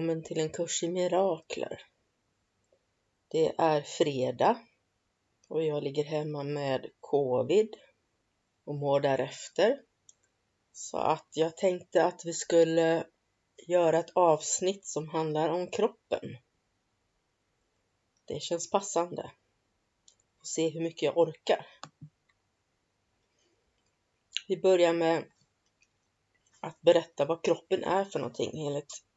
Välkommen till en kurs i mirakler. Det är fredag och jag ligger hemma med covid och mår därefter. Så att jag tänkte att vi skulle göra ett avsnitt som handlar om kroppen. Det känns passande. Och se hur mycket jag orkar. Vi börjar med att berätta vad kroppen är för någonting enligt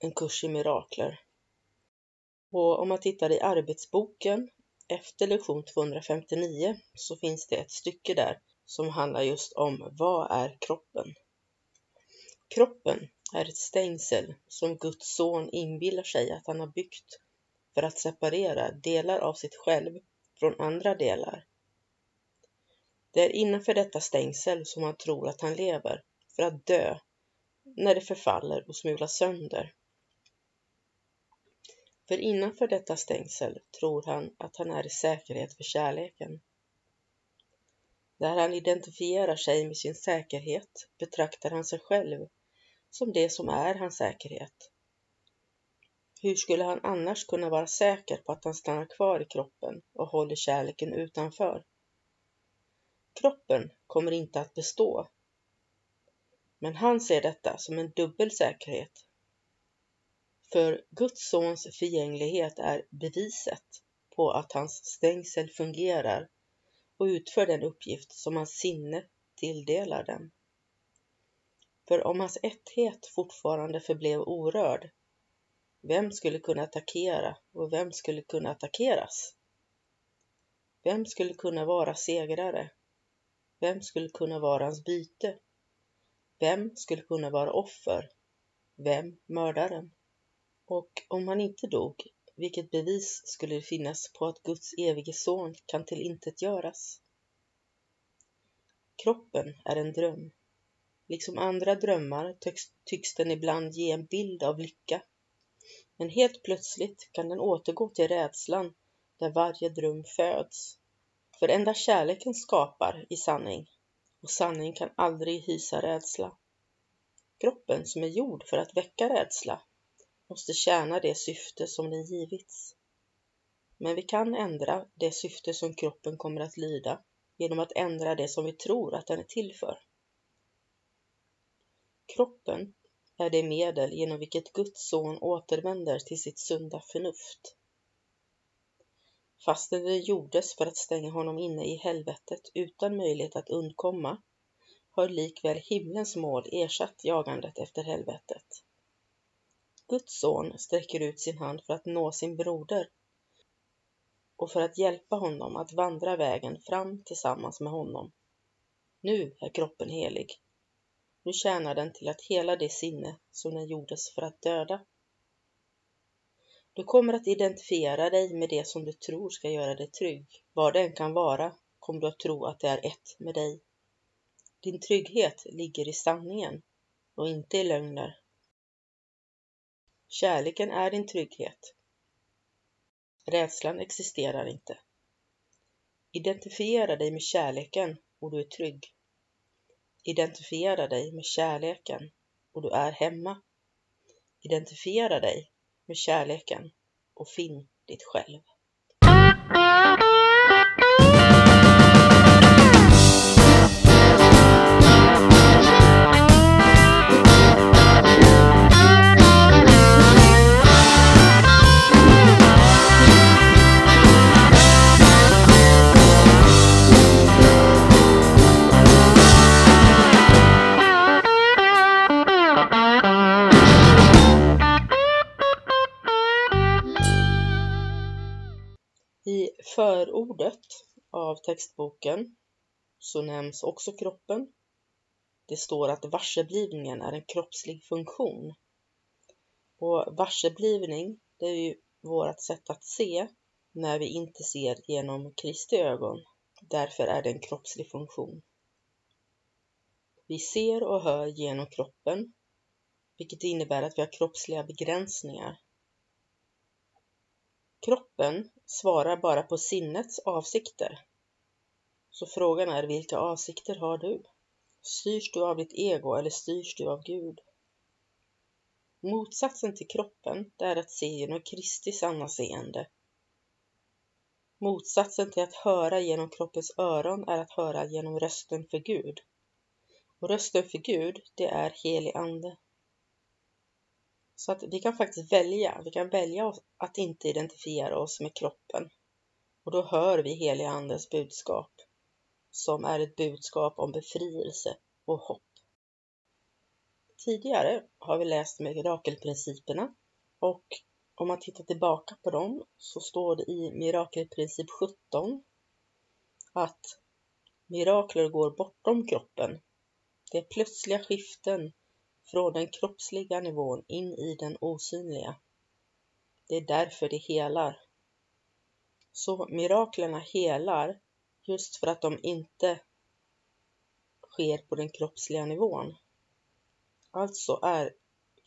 en kurs i mirakler. Och om man tittar i arbetsboken efter lektion 259 så finns det ett stycke där som handlar just om vad är kroppen? Kroppen är ett stängsel som Guds son inbillar sig att han har byggt för att separera delar av sitt själv från andra delar. Det är innanför detta stängsel som han tror att han lever för att dö när det förfaller och smulas sönder. För innanför detta stängsel tror han att han är i säkerhet för kärleken. Där han identifierar sig med sin säkerhet betraktar han sig själv som det som är hans säkerhet. Hur skulle han annars kunna vara säker på att han stannar kvar i kroppen och håller kärleken utanför? Kroppen kommer inte att bestå. Men han ser detta som en dubbel säkerhet för Guds sons förgänglighet är beviset på att hans stängsel fungerar och utför den uppgift som hans sinne tilldelar den. För om hans etthet fortfarande förblev orörd, vem skulle kunna attackera och vem skulle kunna attackeras? Vem skulle kunna vara segrare? Vem skulle kunna vara hans byte? Vem skulle kunna vara offer? Vem mördaren? Och om han inte dog, vilket bevis skulle det finnas på att Guds evige son kan tillintetgöras? Kroppen är en dröm. Liksom andra drömmar tycks, tycks den ibland ge en bild av lycka. Men helt plötsligt kan den återgå till rädslan där varje dröm föds. För enda kärleken skapar i sanning och sanning kan aldrig hysa rädsla. Kroppen som är gjord för att väcka rädsla måste tjäna det syfte som den givits. Men vi kan ändra det syfte som kroppen kommer att lyda genom att ändra det som vi tror att den är till för. Kroppen är det medel genom vilket Guds son återvänder till sitt sunda förnuft. Fastän det gjordes för att stänga honom inne i helvetet utan möjlighet att undkomma har likväl himlens mål ersatt jagandet efter helvetet. Guds son sträcker ut sin hand för att nå sin broder och för att hjälpa honom att vandra vägen fram tillsammans med honom. Nu är kroppen helig. Nu tjänar den till att hela det sinne som den gjordes för att döda. Du kommer att identifiera dig med det som du tror ska göra dig trygg. Vad det än kan vara kommer du att tro att det är ett med dig. Din trygghet ligger i sanningen och inte i lögner Kärleken är din trygghet. Rädslan existerar inte. Identifiera dig med kärleken och du är trygg. Identifiera dig med kärleken och du är hemma. Identifiera dig med kärleken och finn ditt själv. Ordet av textboken så nämns också kroppen. Det står att varseblivningen är en kroppslig funktion. Och varseblivning, det är ju vårt sätt att se när vi inte ser genom Kristi ögon. Därför är det en kroppslig funktion. Vi ser och hör genom kroppen, vilket innebär att vi har kroppsliga begränsningar. Kroppen svarar bara på sinnets avsikter. Så frågan är vilka avsikter har du? Styrs du av ditt ego eller styrs du av Gud? Motsatsen till kroppen, det är att se genom Kristi sanna seende. Motsatsen till att höra genom kroppens öron är att höra genom rösten för Gud. Och rösten för Gud, det är helig ande. Så att vi kan faktiskt välja. Vi kan välja att inte identifiera oss med kroppen. Och då hör vi heliga andens budskap som är ett budskap om befrielse och hopp. Tidigare har vi läst mirakelprinciperna och om man tittar tillbaka på dem så står det i mirakelprincip 17 att mirakler går bortom kroppen. Det är plötsliga skiften från den kroppsliga nivån in i den osynliga. Det är därför det helar. Så miraklerna helar just för att de inte sker på den kroppsliga nivån. Alltså är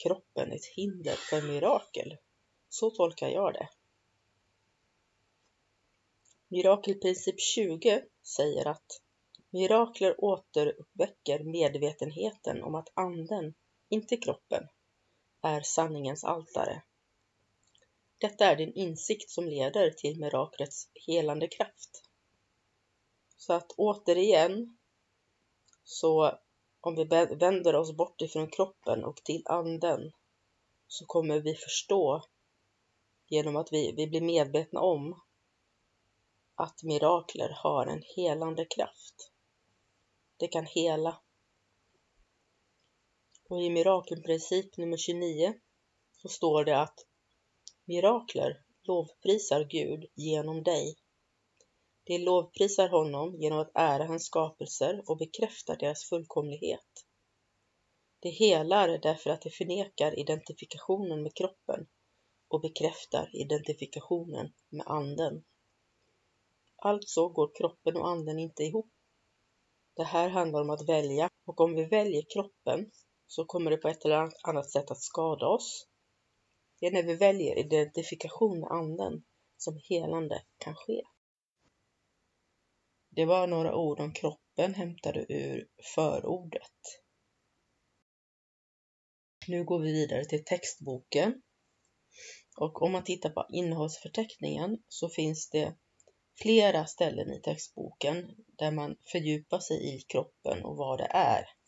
kroppen ett hinder för mirakel. Så tolkar jag det. Mirakelprincip 20 säger att mirakler återuppväcker medvetenheten om att anden, inte kroppen, är sanningens altare. Detta är din insikt som leder till miraklets helande kraft. Så att återigen, så om vi vänder oss bort ifrån kroppen och till anden så kommer vi förstå genom att vi, vi blir medvetna om att mirakler har en helande kraft. Det kan hela. Och i mirakelprincip nummer 29 så står det att mirakler lovprisar Gud genom dig. De lovprisar honom genom att ära hans skapelser och bekräftar deras fullkomlighet. Det helar därför att det förnekar identifikationen med kroppen och bekräftar identifikationen med anden. Alltså går kroppen och anden inte ihop. Det här handlar om att välja och om vi väljer kroppen så kommer det på ett eller annat sätt att skada oss. Det är när vi väljer identifikation med anden som helande kan ske. Det var några ord om kroppen hämtade ur förordet. Nu går vi vidare till textboken. Och om man tittar på innehållsförteckningen så finns det flera ställen i textboken där man fördjupar sig i kroppen och vad det är.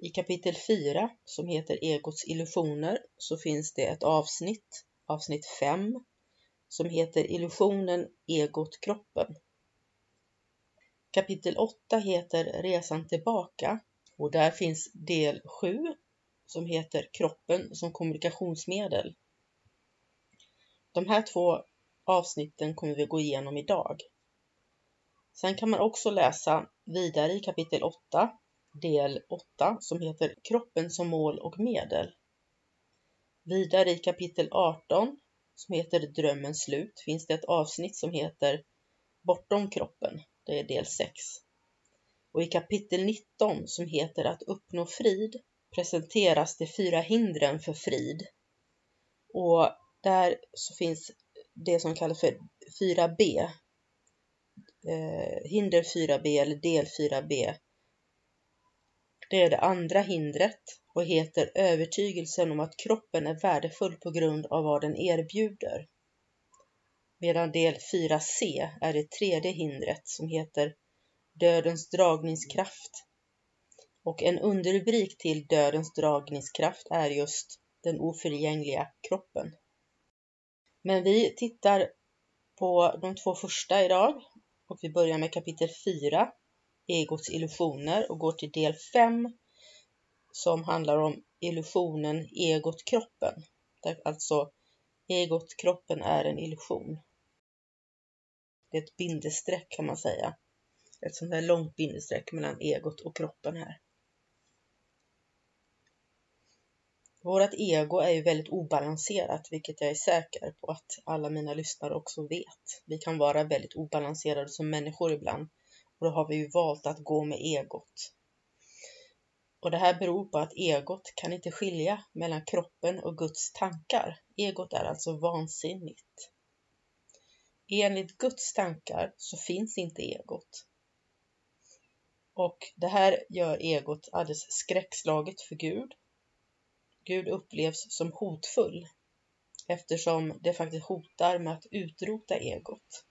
I kapitel 4 som heter Egots illusioner så finns det ett avsnitt, avsnitt 5, som heter Illusionen, egot, kroppen. Kapitel 8 heter Resan tillbaka och där finns del 7 som heter Kroppen som kommunikationsmedel. De här två avsnitten kommer vi gå igenom idag. Sen kan man också läsa vidare i kapitel 8, del 8, som heter Kroppen som mål och medel. Vidare i kapitel 18, som heter Drömmens slut, finns det ett avsnitt som heter Bortom kroppen. Det är del 6. Och i kapitel 19 som heter Att uppnå frid presenteras de fyra hindren för frid. Och där så finns det som kallas för 4B. Eh, hinder 4B eller del 4B. Det är det andra hindret och heter övertygelsen om att kroppen är värdefull på grund av vad den erbjuder medan del 4c är det tredje hindret som heter Dödens dragningskraft. Och en underrubrik till Dödens dragningskraft är just den oförgängliga kroppen. Men vi tittar på de två första idag och vi börjar med kapitel 4, Egots illusioner och går till del 5 som handlar om illusionen egot kroppen. Där alltså egot kroppen är en illusion. Det är ett bindestreck kan man säga. Ett sånt här långt bindestreck mellan egot och kroppen här. Vårat ego är ju väldigt obalanserat, vilket jag är säker på att alla mina lyssnare också vet. Vi kan vara väldigt obalanserade som människor ibland och då har vi ju valt att gå med egot. Och det här beror på att egot kan inte skilja mellan kroppen och Guds tankar. Egot är alltså vansinnigt. Enligt Guds tankar så finns inte egot. Och det här gör egot alldeles skräckslaget för Gud Gud upplevs som hotfull eftersom det faktiskt hotar med att utrota egot.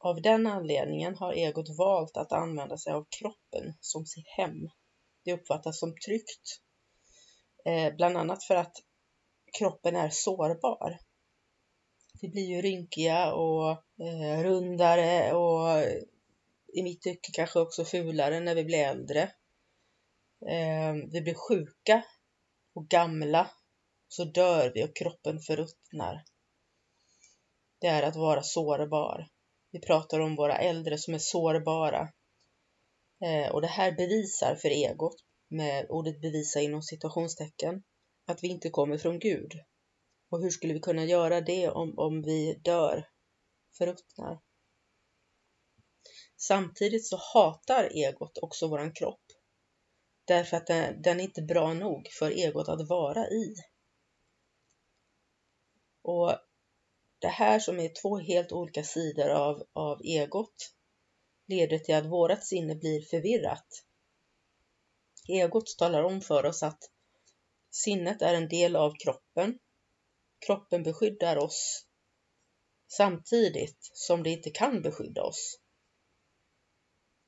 Av den anledningen har egot valt att använda sig av kroppen som sitt hem. Det uppfattas som tryggt, eh, bland annat för att kroppen är sårbar. Vi blir ju rynkiga och eh, rundare och i mitt tycke kanske också fulare när vi blir äldre. Eh, vi blir sjuka och gamla så dör vi och kroppen förruttnar. Det är att vara sårbar. Vi pratar om våra äldre som är sårbara. Eh, och det här bevisar för egot, med ordet bevisa inom situationstecken, att vi inte kommer från Gud. Och hur skulle vi kunna göra det om, om vi dör, förruttnar? Samtidigt så hatar egot också våran kropp. Därför att den, den är inte bra nog för egot att vara i. Och det här som är två helt olika sidor av, av egot leder till att vårat sinne blir förvirrat. Egot talar om för oss att sinnet är en del av kroppen. Kroppen beskyddar oss samtidigt som det inte kan beskydda oss.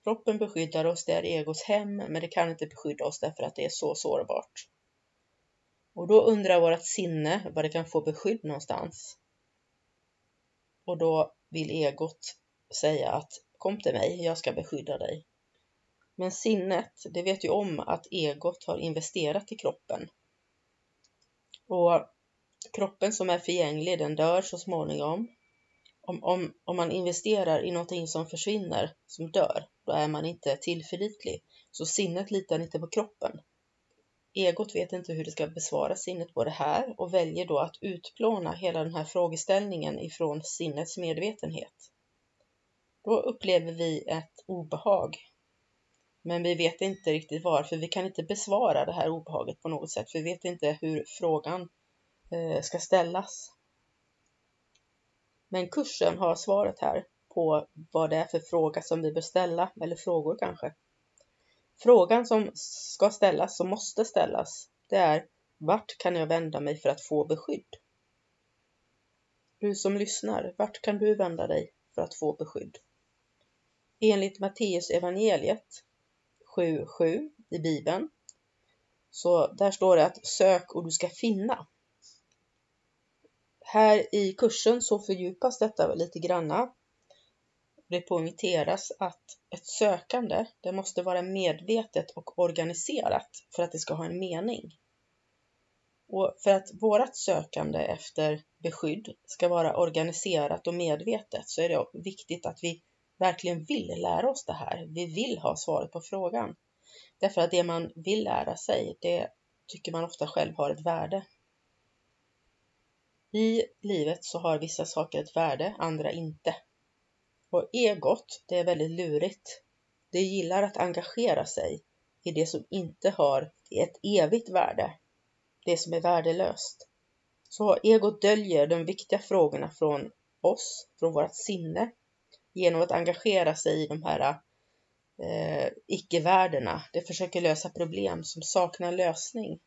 Kroppen beskyddar oss, det är egots hem, men det kan inte beskydda oss därför att det är så sårbart. Och då undrar vårt sinne vad det kan få beskydd någonstans. Och då vill egot säga att kom till mig, jag ska beskydda dig. Men sinnet, det vet ju om att egot har investerat i kroppen. Och kroppen som är förgänglig, den dör så småningom om, om, om man investerar i någonting som försvinner, som dör, då är man inte tillförlitlig. Så sinnet litar inte på kroppen. Egot vet inte hur det ska besvara sinnet på det här och väljer då att utplåna hela den här frågeställningen ifrån sinnets medvetenhet. Då upplever vi ett obehag. Men vi vet inte riktigt varför. Vi kan inte besvara det här obehaget på något sätt. Vi vet inte hur frågan eh, ska ställas. Men kursen har svaret här på vad det är för fråga som vi bör ställa, eller frågor kanske. Frågan som ska ställas, som måste ställas, det är vart kan jag vända mig för att få beskydd? Du som lyssnar, vart kan du vända dig för att få beskydd? Enligt Matteus evangeliet 7.7 i Bibeln, så där står det att sök och du ska finna. Här i kursen så fördjupas detta lite granna. Det poängteras att ett sökande, det måste vara medvetet och organiserat för att det ska ha en mening. Och för att vårt sökande efter beskydd ska vara organiserat och medvetet så är det viktigt att vi verkligen vill lära oss det här. Vi vill ha svaret på frågan. Därför att det man vill lära sig, det tycker man ofta själv har ett värde. I livet så har vissa saker ett värde, andra inte. Och egot, det är väldigt lurigt. Det gillar att engagera sig i det som inte har ett evigt värde, det som är värdelöst. Så egot döljer de viktiga frågorna från oss, från vårt sinne, genom att engagera sig i de här eh, icke-värdena. Det försöker lösa problem som saknar lösning.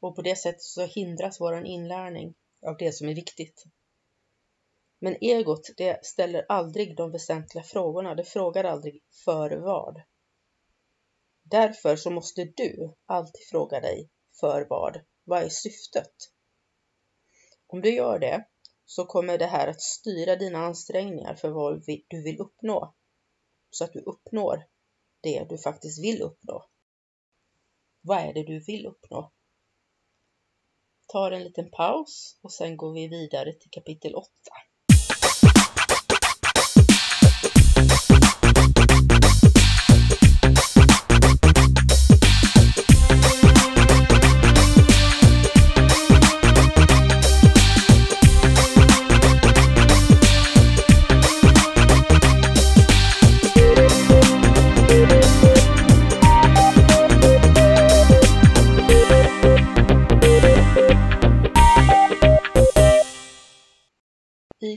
Och på det sättet så hindras vår inlärning av det som är viktigt. Men egot, det ställer aldrig de väsentliga frågorna. Det frågar aldrig för vad. Därför så måste du alltid fråga dig för vad. Vad är syftet? Om du gör det så kommer det här att styra dina ansträngningar för vad du vill uppnå. Så att du uppnår det du faktiskt vill uppnå. Vad är det du vill uppnå? tar en liten paus och sen går vi vidare till kapitel 8.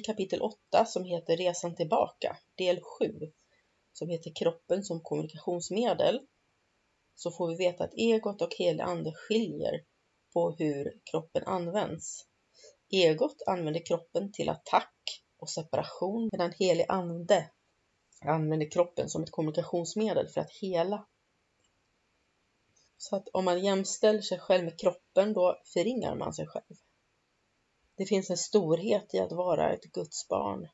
Kapitel 8 som heter Resan tillbaka, del 7, som heter Kroppen som kommunikationsmedel, så får vi veta att egot och helig ande skiljer på hur kroppen används. Egot använder kroppen till attack och separation medan helig ande använder kroppen som ett kommunikationsmedel för att hela. Så att om man jämställer sig själv med kroppen, då förringar man sig själv. Det finns en storhet i att vara ett Guds barn.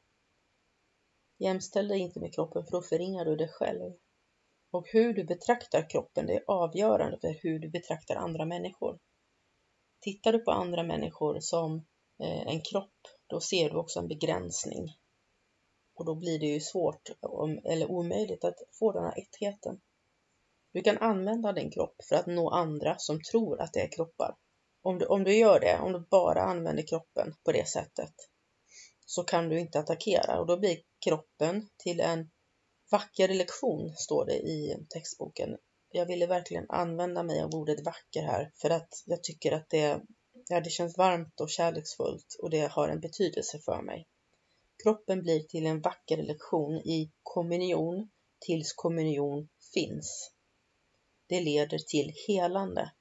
Jämställ dig inte med kroppen för då förringar du dig själv. Och hur du betraktar kroppen, det är avgörande för hur du betraktar andra människor. Tittar du på andra människor som eh, en kropp, då ser du också en begränsning. Och då blir det ju svårt eller omöjligt att få den här ettheten. Du kan använda din kropp för att nå andra som tror att det är kroppar. Om du, om du gör det, om du bara använder kroppen på det sättet, så kan du inte attackera och då blir kroppen till en vacker lektion, står det i textboken. Jag ville verkligen använda mig av ordet vacker här för att jag tycker att det, ja, det känns varmt och kärleksfullt och det har en betydelse för mig. Kroppen blir till en vacker lektion i kommunion tills kommunion finns. Det leder till helande.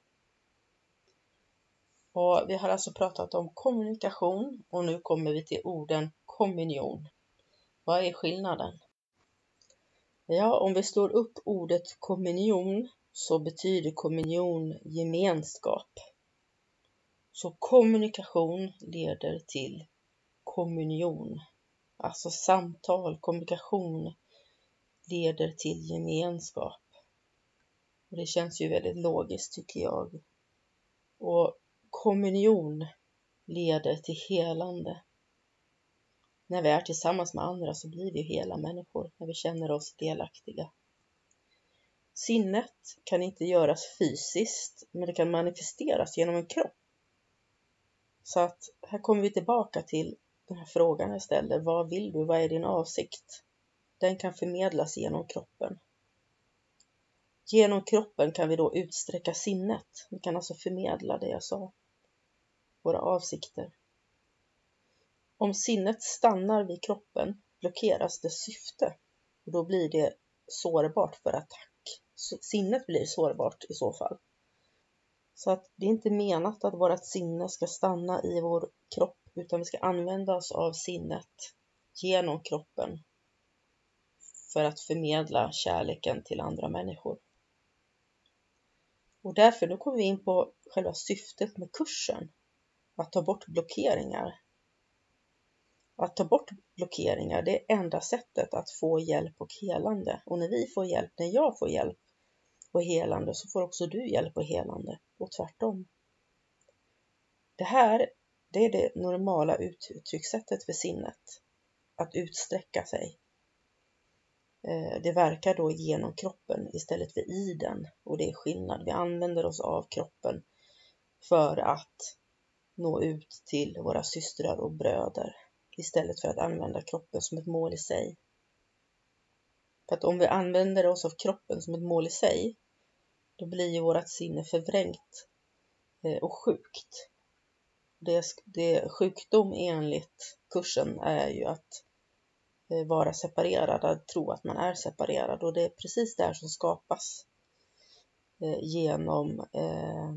Och vi har alltså pratat om kommunikation och nu kommer vi till orden kommunion. Vad är skillnaden? Ja, om vi slår upp ordet kommunion så betyder kommunion gemenskap. Så kommunikation leder till kommunion. Alltså samtal, kommunikation leder till gemenskap. Och det känns ju väldigt logiskt tycker jag. Och kommunion leder till helande. När vi är tillsammans med andra så blir vi hela människor, när vi känner oss delaktiga. Sinnet kan inte göras fysiskt, men det kan manifesteras genom en kropp. Så att här kommer vi tillbaka till den här frågan jag ställde. Vad vill du? Vad är din avsikt? Den kan förmedlas genom kroppen. Genom kroppen kan vi då utsträcka sinnet. Vi kan alltså förmedla det jag sa. Våra avsikter. Om sinnet stannar vid kroppen blockeras dess syfte och då blir det sårbart för attack. Sinnet blir sårbart i så fall. Så att det är inte menat att vårt sinne ska stanna i vår kropp utan vi ska använda oss av sinnet genom kroppen för att förmedla kärleken till andra människor. Och därför, nu kommer vi in på själva syftet med kursen. Att ta bort blockeringar. Att ta bort blockeringar, det är enda sättet att få hjälp och helande. Och när vi får hjälp, när jag får hjälp och helande, så får också du hjälp och helande. Och tvärtom. Det här, det är det normala uttryckssättet för sinnet. Att utsträcka sig. Eh, det verkar då genom kroppen istället för i den och det är skillnad. Vi använder oss av kroppen för att nå ut till våra systrar och bröder istället för att använda kroppen som ett mål i sig. För att om vi använder oss av kroppen som ett mål i sig, då blir ju vårt sinne förvrängt eh, och sjukt. Det, det sjukdom enligt kursen är ju att eh, vara separerad, att tro att man är separerad och det är precis det här som skapas eh, genom eh,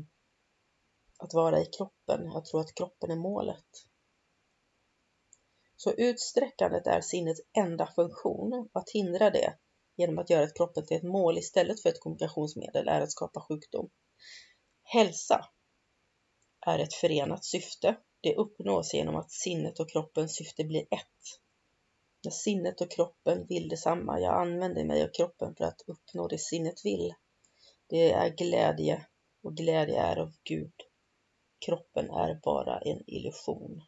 att vara i kroppen. Jag tror att kroppen är målet. Så utsträckandet är sinnets enda funktion. Att hindra det genom att göra kroppen till ett mål istället för ett kommunikationsmedel är att skapa sjukdom. Hälsa är ett förenat syfte. Det uppnås genom att sinnet och kroppens syfte blir ett. När sinnet och kroppen vill detsamma. Jag använder mig av kroppen för att uppnå det sinnet vill. Det är glädje och glädje är av Gud. Kroppen är bara en illusion.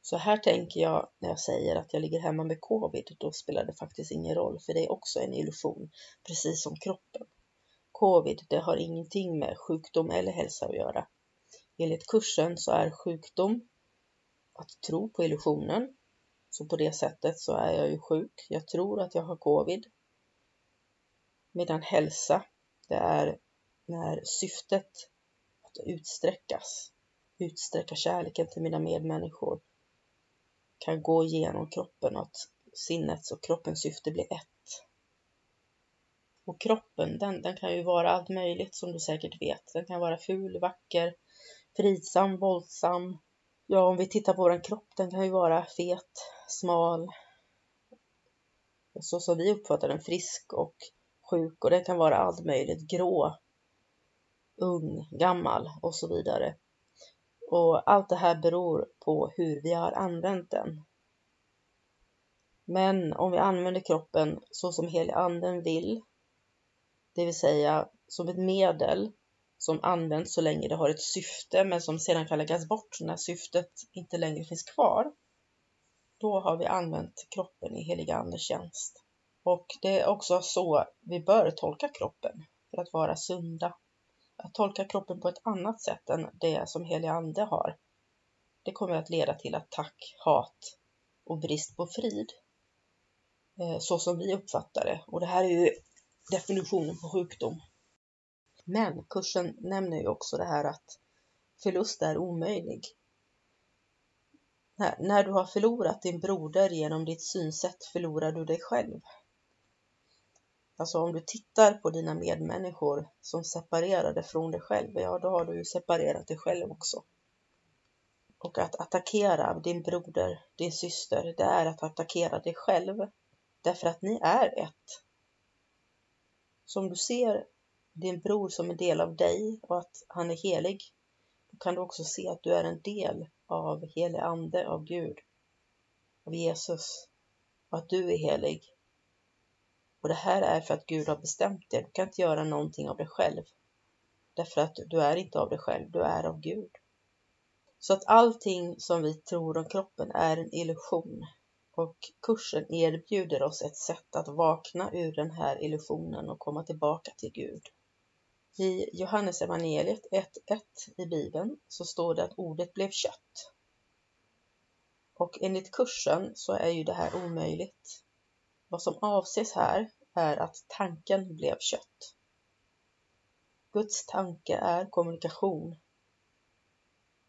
Så här tänker jag när jag säger att jag ligger hemma med covid. Då spelar det faktiskt ingen roll, för det är också en illusion, precis som kroppen. Covid, det har ingenting med sjukdom eller hälsa att göra. Enligt kursen så är sjukdom att tro på illusionen så på det sättet så är jag ju sjuk. Jag tror att jag har covid. Medan hälsa, det är när syftet att utsträckas, utsträcka kärleken till mina medmänniskor kan gå igenom kroppen och att sinnets och kroppens syfte blir ett. Och kroppen, den, den kan ju vara allt möjligt som du säkert vet. Den kan vara ful, vacker, fridsam, våldsam. Ja, om vi tittar på vår kropp, den kan ju vara fet, smal. Så som vi uppfattar den, frisk och sjuk. Och den kan vara allt möjligt, grå, ung, gammal och så vidare. Och allt det här beror på hur vi har använt den. Men om vi använder kroppen så som helig anden vill, det vill säga som ett medel som används så länge det har ett syfte men som sedan kan läggas bort när syftet inte längre finns kvar. Då har vi använt kroppen i heliga andens tjänst. Och det är också så vi bör tolka kroppen för att vara sunda. Att tolka kroppen på ett annat sätt än det som helig ande har, det kommer att leda till attack, hat och brist på frid. Eh, så som vi uppfattar det. Och det här är ju definitionen på sjukdom. Men kursen nämner ju också det här att förlust är omöjlig. När, du har förlorat din broder genom ditt synsätt förlorar du dig själv. Alltså om du tittar på dina medmänniskor som separerade från dig själv, ja då har du ju separerat dig själv också. Och att attackera din broder, din syster, det är att attackera dig själv. Därför att ni är ett. Så om du ser din bror som en del av dig och att han är helig, då kan du också se att du är en del av helig ande, av Gud, av Jesus och att du är helig. Och det här är för att Gud har bestämt det. Du kan inte göra någonting av dig själv. Därför att du är inte av dig själv, du är av Gud. Så att allting som vi tror om kroppen är en illusion. Och kursen erbjuder oss ett sätt att vakna ur den här illusionen och komma tillbaka till Gud. I Johannes evangeliet 1.1 i Bibeln så står det att ordet blev kött. Och enligt kursen så är ju det här omöjligt. Vad som avses här är att tanken blev kött. Guds tanke är kommunikation.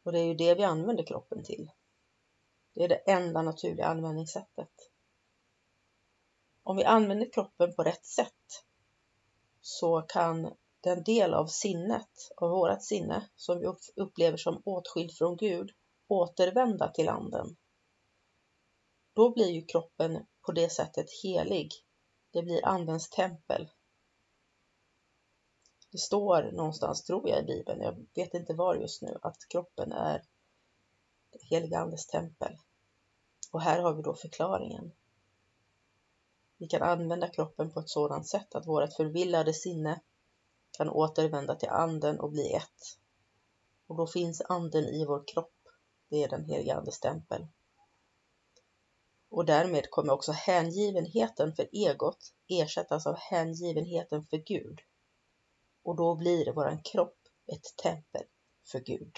Och det är ju det vi använder kroppen till. Det är det enda naturliga användningssättet. Om vi använder kroppen på rätt sätt så kan den del av sinnet, av vårat sinne, som vi upplever som åtskild från Gud, återvända till anden. Då blir ju kroppen på det sättet helig. Det blir andens tempel. Det står någonstans, tror jag, i Bibeln, jag vet inte var just nu, att kroppen är heliga andes tempel. Och här har vi då förklaringen. Vi kan använda kroppen på ett sådant sätt att vårt förvillade sinne kan återvända till anden och bli ett. Och då finns anden i vår kropp. Det är den heliga andes tempel. Och därmed kommer också hängivenheten för egot ersättas av hängivenheten för Gud. Och då blir våran kropp ett tempel för Gud.